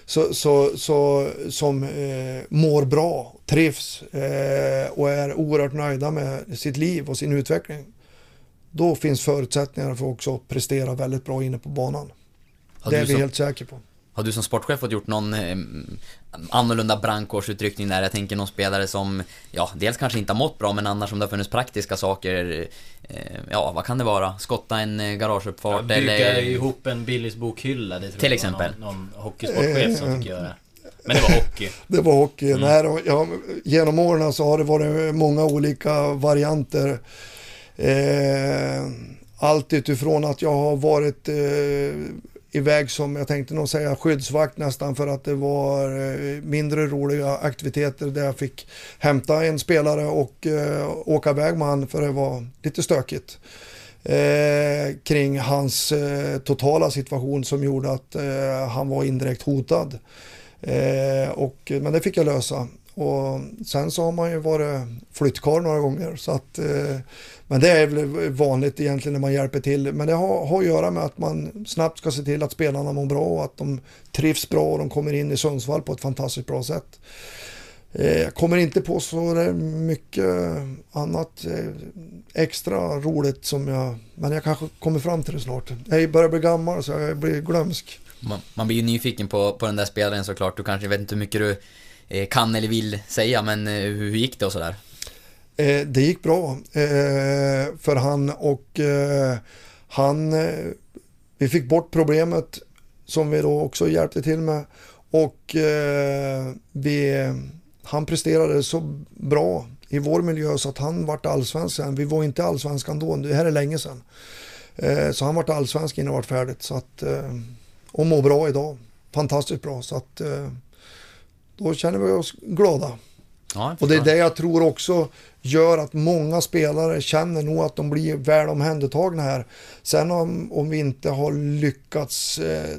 så, så, så, som eh, mår bra, trivs eh, och är oerhört nöjda med sitt liv och sin utveckling. Då finns förutsättningar för också att prestera väldigt bra inne på banan. Har det är vi som- helt säkra på. Har du som sportchef fått gjort någon eh, annorlunda brandkårsutryckning där? Jag tänker någon spelare som, ja, dels kanske inte har mått bra, men annars om det har funnits praktiska saker. Eh, ja, vad kan det vara? Skotta en eh, garageuppfart Bygga eller... ihop en Billys bokhylla, det tror Till jag exempel. någon, någon hockeysportchef som fick göra. Men det var hockey. Det var hockey. Nej, då, ja, genom åren så har det varit många olika varianter. Eh, allt utifrån att jag har varit eh, iväg som, jag tänkte nog säga skyddsvakt nästan för att det var eh, mindre roliga aktiviteter där jag fick hämta en spelare och eh, åka iväg med han för det var lite stökigt. eh, kring hans eh, totala situation som gjorde att eh, han var indirekt hotad. Eh, och, men det fick jag lösa. Och sen så har man ju varit flyttkarl några gånger. Så att, eh, men det är väl vanligt egentligen när man hjälper till. Men det har, har att göra med att man snabbt ska se till att spelarna mår bra och att de trivs bra och de kommer in i Sundsvall på ett fantastiskt bra sätt. Eh, jag kommer inte på så mycket annat eh, extra roligt som jag, men jag kanske kommer fram till det snart. Jag börjar bli gammal så jag blir glömsk. Man, man blir ju nyfiken på, på den där spelaren såklart. Du kanske vet inte hur mycket du Eh, kan eller vill säga, men eh, hur, gick det och sådär? Eh, det gick bra för han och han, vi fick bort problemet som vi då också hjälpte till med och vi, han presterade så bra i vår miljö så att han vart allsvensk sen. Vi var inte allsvenskan då, det här är länge sedan. Så han vart allsvensk innan det vart färdigt så att, och mår bra idag. Fantastiskt bra så att då känner vi oss glada. Ja, Och det är det jag tror också gör att många spelare känner nog att de blir väl omhändertagna här. Sen om, om vi inte har lyckats eh,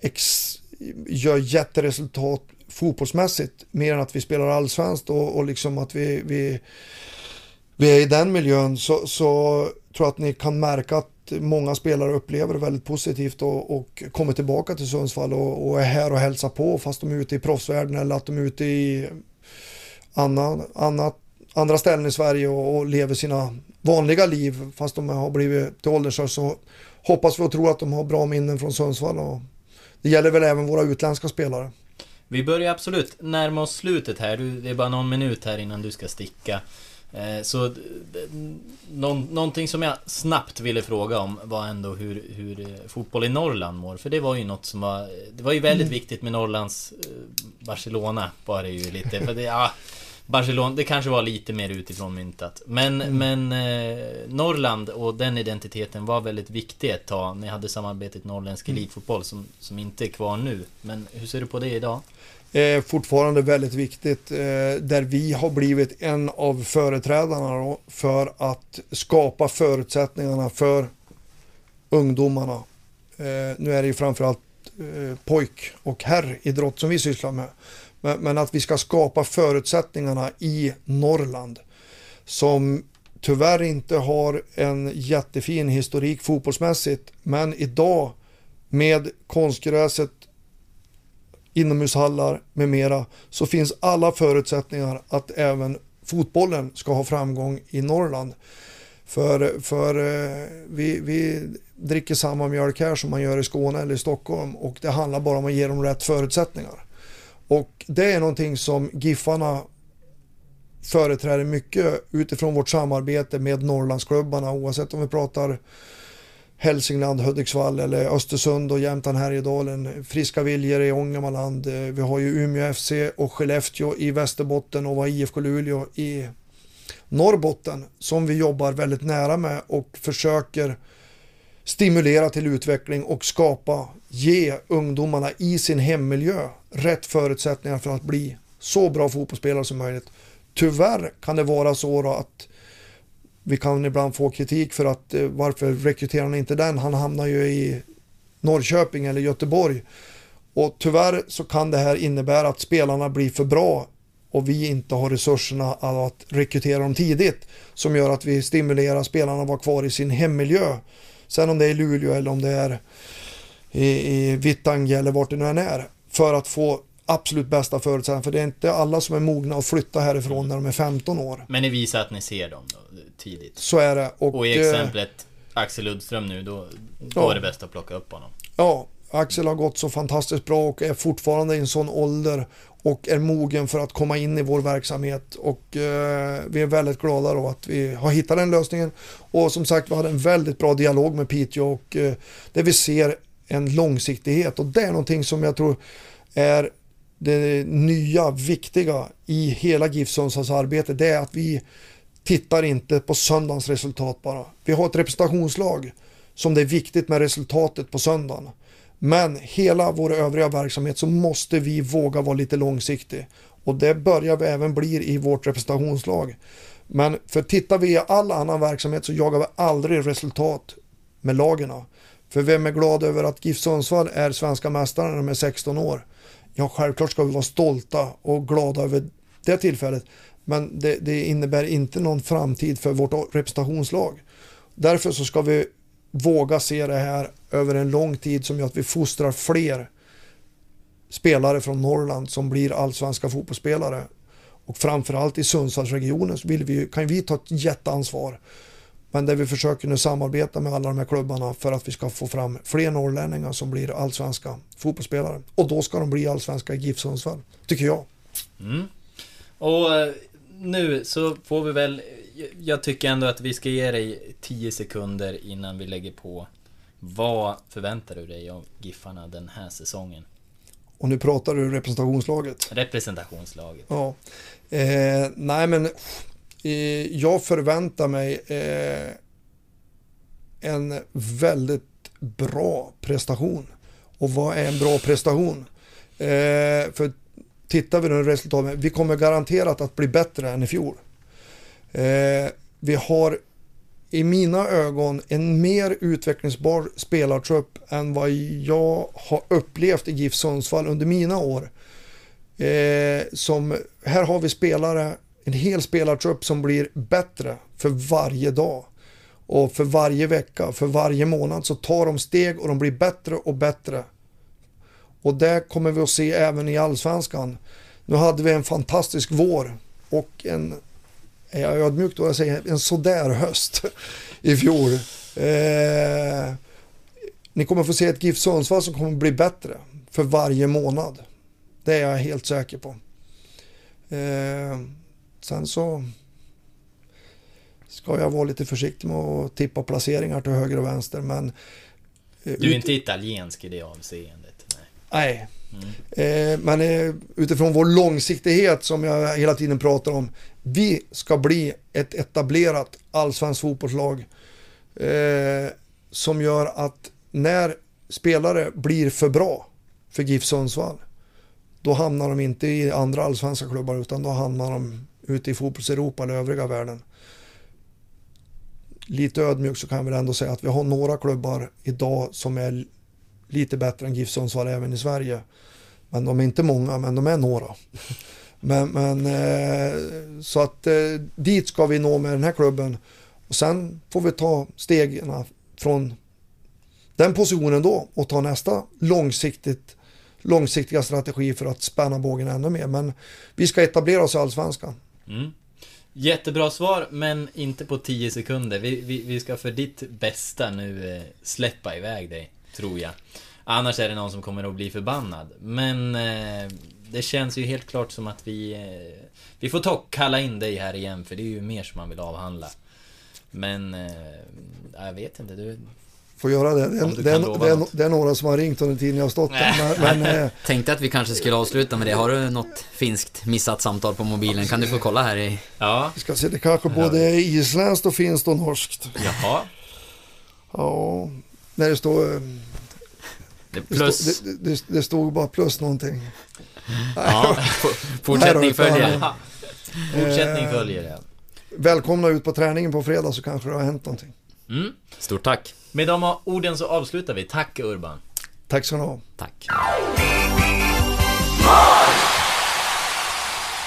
ex, göra jätteresultat fotbollsmässigt mer än att vi spelar allsvenskt och, och liksom att vi, vi, vi är i den miljön så, så tror jag att ni kan märka att många spelare upplever det väldigt positivt och, och kommer tillbaka till Sundsvall och, och är här och hälsar på fast de är ute i proffsvärlden eller att de är ute i annan, annat, andra ställen i Sverige och, och lever sina vanliga liv fast de har blivit till ålders så hoppas vi och tror att de har bra minnen från Sundsvall och det gäller väl även våra utländska spelare. Vi börjar absolut närma oss slutet här. Du, det är bara någon minut här innan du ska sticka. Eh, så någon, någonting som jag snabbt ville fråga om var ändå hur, hur eh, fotboll i Norrland mår. För det var ju något som var... Det var ju väldigt viktigt med Norrlands... eh, Barcelona var det ju lite. För det, ja, Barcelona, det kanske var lite mer utifrån myntat. Men, men eh, Norrland och den identiteten var väldigt viktig ett tag. Ni hade samarbetet Norrländsk elitfotboll som, som inte är kvar nu. Men hur ser du på det idag? Är fortfarande väldigt viktigt. Eh, där vi har blivit en av företrädarna då, för att skapa förutsättningarna för ungdomarna. Eh, nu är det ju framförallt eh, pojk och herridrott som vi sysslar med. Men, men att vi ska skapa förutsättningarna i Norrland som tyvärr inte har en jättefin historik fotbollsmässigt. Men idag med konstgräset inomhushallar med mera så finns alla förutsättningar att även fotbollen ska ha framgång i Norrland. För, för eh, vi, vi dricker samma mjölk här som man gör i Skåne eller i Stockholm och det handlar bara om att ge dem rätt förutsättningar. Och det är någonting som Giffarna företräder mycket utifrån vårt samarbete med Norrlandsklubbarna oavsett om vi pratar Hälsingland, Hudiksvall eller Östersund och Jämtland Härjedalen. Friska viljor i Ångermanland. Vi har ju Umeå FC och Skellefteå i Västerbotten och var IFK Luleå i Norrbotten som vi jobbar väldigt nära med och försöker stimulera till utveckling och skapa, ge ungdomarna i sin hemmiljö rätt förutsättningar för att bli så bra fotbollsspelare som möjligt. Tyvärr kan det vara så då att vi kan ibland få kritik för att eh, varför rekryterar han inte den? Han hamnar ju i Norrköping eller Göteborg. Och tyvärr så kan det här innebära att spelarna blir för bra och vi inte har resurserna att rekrytera dem tidigt som gör att vi stimulerar spelarna att vara kvar i sin hemmiljö. Sen om det är i Luleå eller om det är i, i Vittangi eller vart det nu än är för att få absolut bästa förutsättningar för det är inte alla som är mogna att flytta härifrån när de är 15 år. Men ni visar att ni ser dem då, tidigt. Så är det. Och, Och i eh, exemplet Axel Uddström nu, då, då Ja. är det bäst att plocka upp honom. Ja, Axel har gått så fantastiskt bra och är fortfarande i en sån ålder och är mogen för att komma in i vår verksamhet och eh, vi är väldigt glada då att vi har hittat den lösningen och som sagt vi hade en väldigt bra dialog med Piteå och eh, där vi ser en långsiktighet och det är någonting som jag tror är det nya viktiga i hela GIF Sundsvalls arbete det är att vi tittar inte på söndagens resultat bara. Vi har ett representationslag som det är viktigt med resultatet på söndagen. Men hela vår övriga verksamhet så måste vi våga vara lite långsiktig. Och det börjar vi även bli i vårt representationslag. Men för tittar vi i all annan verksamhet så jagar vi aldrig resultat med lagerna. För vem är glad över att GIF Sundsvall är svenska mästare när de är 16 år? Ja, självklart ska vi vara stolta och glada över det tillfället. Men det, det innebär inte någon framtid för vårt representationslag. Därför så ska vi våga se det här över en lång tid som gör att vi fostrar fler spelare från Norrland som blir allsvenska fotbollsspelare. Och framförallt i Sundsvallsregionen så vill vi, kan vi ta ett jätteansvar. Men där vi försöker nu samarbeta med alla de här klubbarna för att vi ska få fram fler norrlänningar som blir allsvenska fotbollsspelare. Och då ska de bli allsvenska i GIF Sundsvall, tycker jag. Mm. Och eh, nu så får vi väl... Jag tycker ändå att vi ska ge dig 10 sekunder innan vi lägger på. Vad förväntar du dig av Giffarna den här säsongen? Och nu pratar du representationslaget. Representationslaget. Ja. Eh, nej men eh, jag förväntar mig eh, en väldigt bra prestation. Och vad är en bra prestation? Eh, för tittar vi nu resultaten, vi kommer garanterat att bli bättre än i fjol. Eh, vi har i mina ögon en mer utvecklingsbar spelartrupp än vad jag har upplevt i GIF Sundsvall under mina år. Eh, som, här har vi spelare, en hel spelartrupp som blir bättre för varje dag. Och för varje vecka, för varje månad så tar de steg och de blir bättre och bättre. Och det kommer vi att se även i allsvenskan. Nu hade vi en fantastisk vår och en, är jag ödmjuk då jag säger, en sådär höst i fjol. Eh, ni kommer få se ett GIF Sundsvall som kommer bli bättre för varje månad. Det är jag helt säker på. Eh, sen så ska jag vara lite försiktig med att tippa placeringar till höger och vänster. Men, eh, Du är inte italiensk i det avseendet. Nej. Eh, mm. Men utifrån vår långsiktighet som jag hela tiden pratar om. Vi ska bli ett etablerat allsvenskt fotbollslag. Eh, som gör att när spelare blir för bra för GIF Sundsvall. Då hamnar de inte i andra allsvenska klubbar utan då hamnar de ute i fotbolls-Europa eller övriga världen. Lite ödmjukt så kan jag väl ändå säga att vi har några klubbar idag som är lite bättre än GIF Sundsvall även i Sverige. Men de är inte många, men de är några. Men, men eh, så att eh, dit ska vi nå med den här klubben. Och sen får vi ta stegen från den positionen då och ta nästa långsiktigt, långsiktiga strategi för att spänna bågen ännu mer. Men vi ska etablera oss i Allsvenskan. Mm. Jättebra svar, men inte på 10 sekunder. Vi, vi, vi ska för ditt bästa nu eh, släppa iväg dig, tror jag. Annars är det någon som kommer att bli förbannad. Men eh, det känns ju helt klart som att vi... Eh, vi får ta kalla in dig här igen, för det är ju mer som man vill avhandla. Men... Eh, jag vet inte, du... Får göra det. Det är, det, är, det är några som har ringt under tiden jag har stått där. Men, men eh, Tänkte att vi kanske skulle avsluta med det. Har du något finskt missat samtal på mobilen? Kan du få kolla här i... Ja, vi ska se, det kanske både är isländskt och finskt och norskt. jaha. Ja, när det står... eh, Det Det, plus... stod, det, det, det stod bara plus någonting. Ja, fortsättning följer. Fortsättning följer det. Välkomna ut på träningen på fredag så kanske det har hänt någonting. Mm. Stort tack. Med de orden så avslutar vi. Tack Urban. Tack ska ni ha. Tack.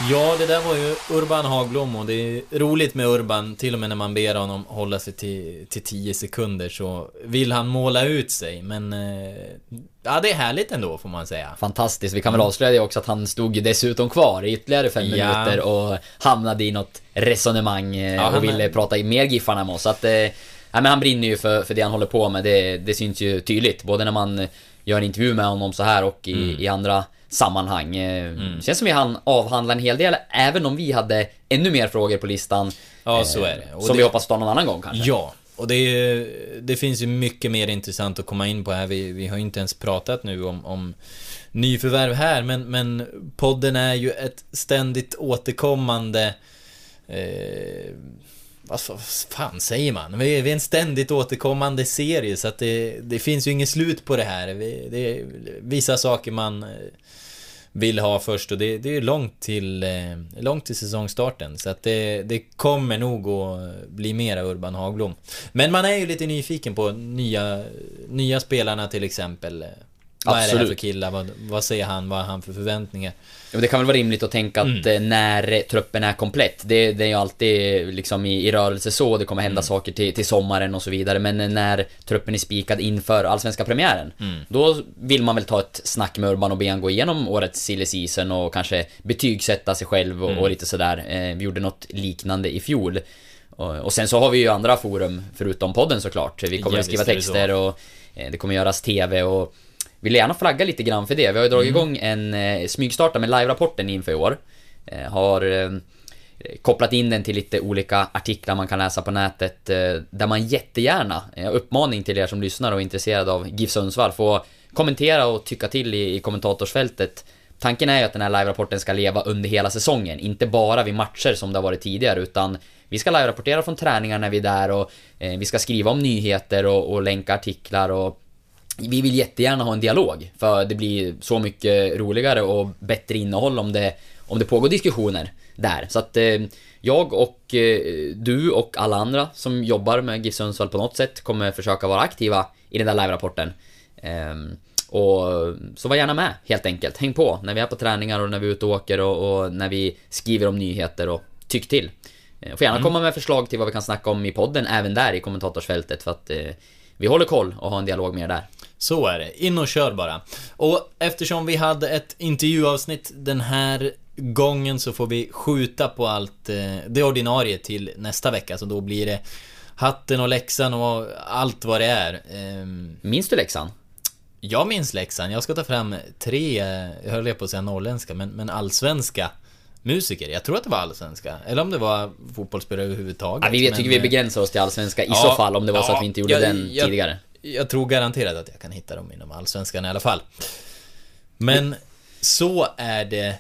Ja, det där var ju Urban Hagblom och det är roligt med Urban, till och med när man ber honom hålla sig till, till 10 sekunder så vill han måla ut sig, men... eh, Ja, det är härligt ändå, får man säga. Fantastiskt. Vi kan väl avslöja det också att han stod dessutom kvar i ytterligare fem Ja. minuter och hamnade i något resonemang eh, Ja, och ville är- prata i mer Giffarna med oss. Så att, eh, ja, men han brinner ju för, för det han håller på med. Det, det syns ju tydligt. Både när man gör en intervju med honom så här och i, Mm. i andra sammanhang. Eh, Känns som vi hann avhandla en hel del, även om vi hade ännu mer frågor på listan. Ja, eh, så är det. Och som det- vi hoppas ta någon annan gång kanske. Ja, och det, är, det finns ju mycket mer intressant att komma in på här. Vi, vi har ju inte ens pratat nu om, om nyförvärv här, men, men podden är ju ett ständigt återkommande... Eh, vad fa- fan säger man? Vi är, vi är en ständigt återkommande serie, så att det, det finns ju inget slut på det här. Vi, det är vissa saker man... vill ha först och det, det är långt till, eh, långt till säsongstarten. Så att det, det kommer nog att bli mera Urban Hagblom. Men man är ju lite nyfiken på nya, nya spelarna till exempel. Vad är det här för Absolut. killar? Vad, vad säger han? Vad har han för förväntningar? Ja, det kan väl vara rimligt att tänka att eh, när truppen är komplett, det, det är ju alltid liksom i, i rörelse så, det kommer hända saker till, till sommaren och så vidare, men när truppen är spikad inför allsvenska premiären, då vill man väl ta ett snack med Urban och be gå igenom årets silly season och kanske betygsätta sig själv och, och lite sådär. Eh, vi gjorde något liknande i fjol. Och, och sen så har vi ju andra forum, förutom podden såklart. Vi kommer Ja, att skriva texter och eh, det kommer göras TV och vill gärna flagga lite grann för det. Vi har ju dragit Mm. igång en eh, smygstarta med live-rapporten inför i år. Eh, har eh, kopplat in den till lite olika artiklar man kan läsa på nätet eh, där man jättegärna, eh, uppmaning till er som lyssnar och är intresserade av GIF Sundsvall, får kommentera och tycka till i, i kommentatorsfältet. Tanken är ju att den här live-rapporten ska leva under hela säsongen, inte bara vid matcher som det har varit tidigare, utan vi ska live-rapportera från träningar när vi är där och eh, vi ska skriva om nyheter och, och länka artiklar och vi vill jättegärna ha en dialog, för det blir så mycket roligare och bättre innehåll om det, om det pågår diskussioner där. Så att eh, jag och eh, du och alla andra som jobbar med GIF Sundsvall på något sätt kommer försöka vara aktiva i den där live-rapporten. Ehm, och så var gärna med, helt enkelt. Häng på när vi är på träningar och när vi är ute och åker och, och när vi skriver om nyheter och tyck till. Eh, Får gärna komma med förslag till vad vi kan snacka om i podden, även där i kommentatorsfältet, för att eh, vi håller koll och har en dialog med er där. Så är det. In och kör bara. Och eftersom vi hade ett intervjuavsnitt den här gången så får vi skjuta på allt eh, det ordinarie till nästa vecka. Så då blir det hatten och läxan och allt vad det är. Ehm, Minns du läxan? Jag minns läxan. Jag ska ta fram tre, eh, jag höll på att säga norrländska, men, men allsvenska musiker. Jag tror att det var allsvenska. Eller om det var fotbollsspelare överhuvudtaget. Ja, vi men, tycker vi eh, begränsar oss till allsvenska i ja, så fall, om det var så ja, att vi inte gjorde jag- den jag- tidigare. Jag tror garanterat att jag kan hitta dem inom allsvenskan i alla fall. Men så är det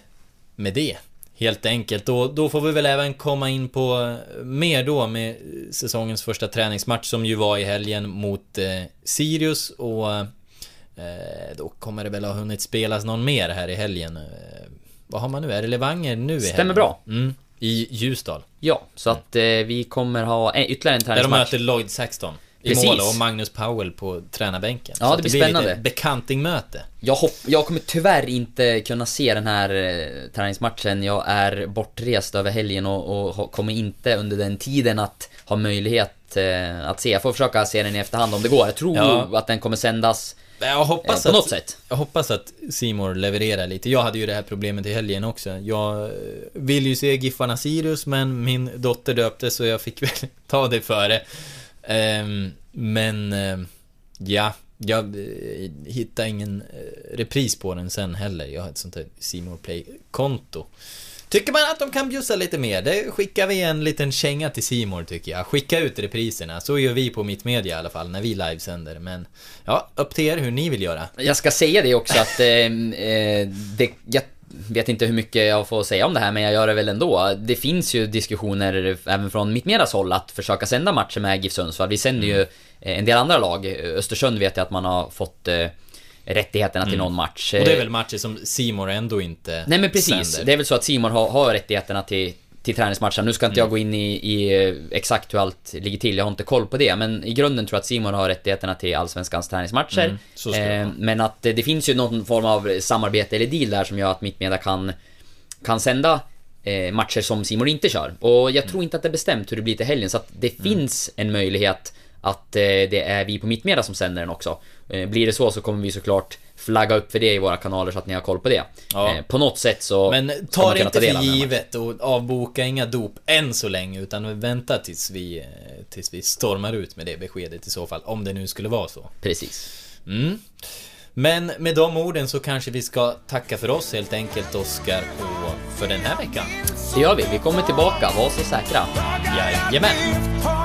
med det. Helt enkelt. Och då får vi väl även komma in på mer då med säsongens första träningsmatch som ju var i helgen mot eh, Sirius och eh, då kommer det väl ha hunnit spelas någon mer här i helgen. Eh, vad har man nu? Är det Levanger nu i Stämmer helgen? bra. Mm, I Ljusdal. Ja, så att eh, vi kommer ha en, ytterligare en Där de träningsmatch. möter Lloyd Saxton. I Precis. mål och Magnus Powell på tränarbänken. Ja, att det blir blir spännande. lite bekantingmöte. Jag, hopp, jag kommer tyvärr inte kunna se den här eh, träningsmatchen. Jag är bortrest över helgen och, och kommer inte under den tiden att ha möjlighet eh, att se. Jag får försöka se den i efterhand om det går. Jag tror Ja. att den kommer sändas Jag eh, på att, något sätt. Jag hoppas att Simor levererar lite. Jag hade ju det här problemet i helgen också. Jag eh, vill ju se Giffarna Sirius, men min dotter döpte så jag fick väl ta det före. Ehm, men, ehm, ja. Jag eh, hittade ingen eh, repris på den sen heller. Jag har ett sånt här Simor Play-konto. Tycker man att de kan bjussa lite mer? Det skickar vi en liten känga till Simor tycker jag. Skicka ut repriserna. Så gör vi på mitt media i alla fall, när vi livesänder. Men, ja, upp till er hur ni vill göra. Jag ska säga det också att ehm, eh, det, jag vet inte hur mycket jag får säga om det här men jag gör det väl ändå. Det finns ju diskussioner även från mitt medias håll att försöka sända matcher med GIF Sundsvall. Vi sänder ju eh, en del andra lag. Östersund vet jag att man har fått eh, rättigheterna till någon match. Och det är väl matcher som Simor ändå inte Nej men precis, sänder. det är väl så att Simon har, har rättigheterna till, till träningsmatchen. Nu ska inte jag gå in i, i eh, exakt hur allt ligger till, jag har inte koll på det. Men i grunden tror jag att Simon har rättigheterna till Allsvenskans träningsmatcher. Mm, eh, men att det, det finns ju någon form av samarbete eller deal där som gör att Mittmedia kan, kan sända eh, matcher som Simon inte kör. Och jag tror inte att det är bestämt hur det blir till helgen, så att det Mm. finns en möjlighet att eh, det är vi på Mittmedia som sänder den också. Eh, blir det så så kommer vi såklart flagga upp för det i våra kanaler så att ni har koll på det. Ja. Eh, på något sätt så Men ta det inte del för givet och avboka inga dop än så länge utan vänta tills vi, eh, tills vi stormar ut med det beskedet i så fall. Om det nu skulle vara så. Precis. Mm. Men med de orden så kanske vi ska tacka för oss helt enkelt Oskar och för den här veckan. Det gör vi. Vi kommer tillbaka. Var så säkra. Jajamän!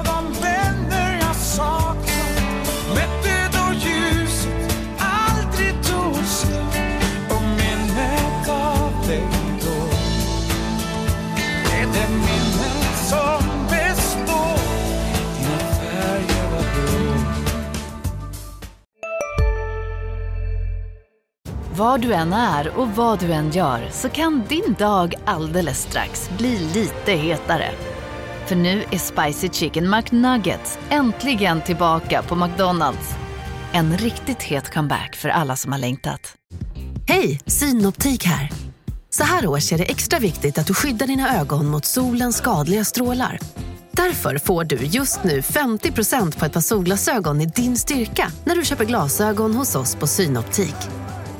Var du än är och vad du än gör så kan din dag alldeles strax bli lite hetare. För nu är Spicy Chicken McNuggets äntligen tillbaka på McDonalds. En riktigt het comeback för alla som har längtat. Hej, Synoptik här. Så här års är det extra viktigt att du skyddar dina ögon mot solens skadliga strålar. Därför får du just nu 50% på ett par solglasögon i din styrka när du köper glasögon hos oss på Synoptik.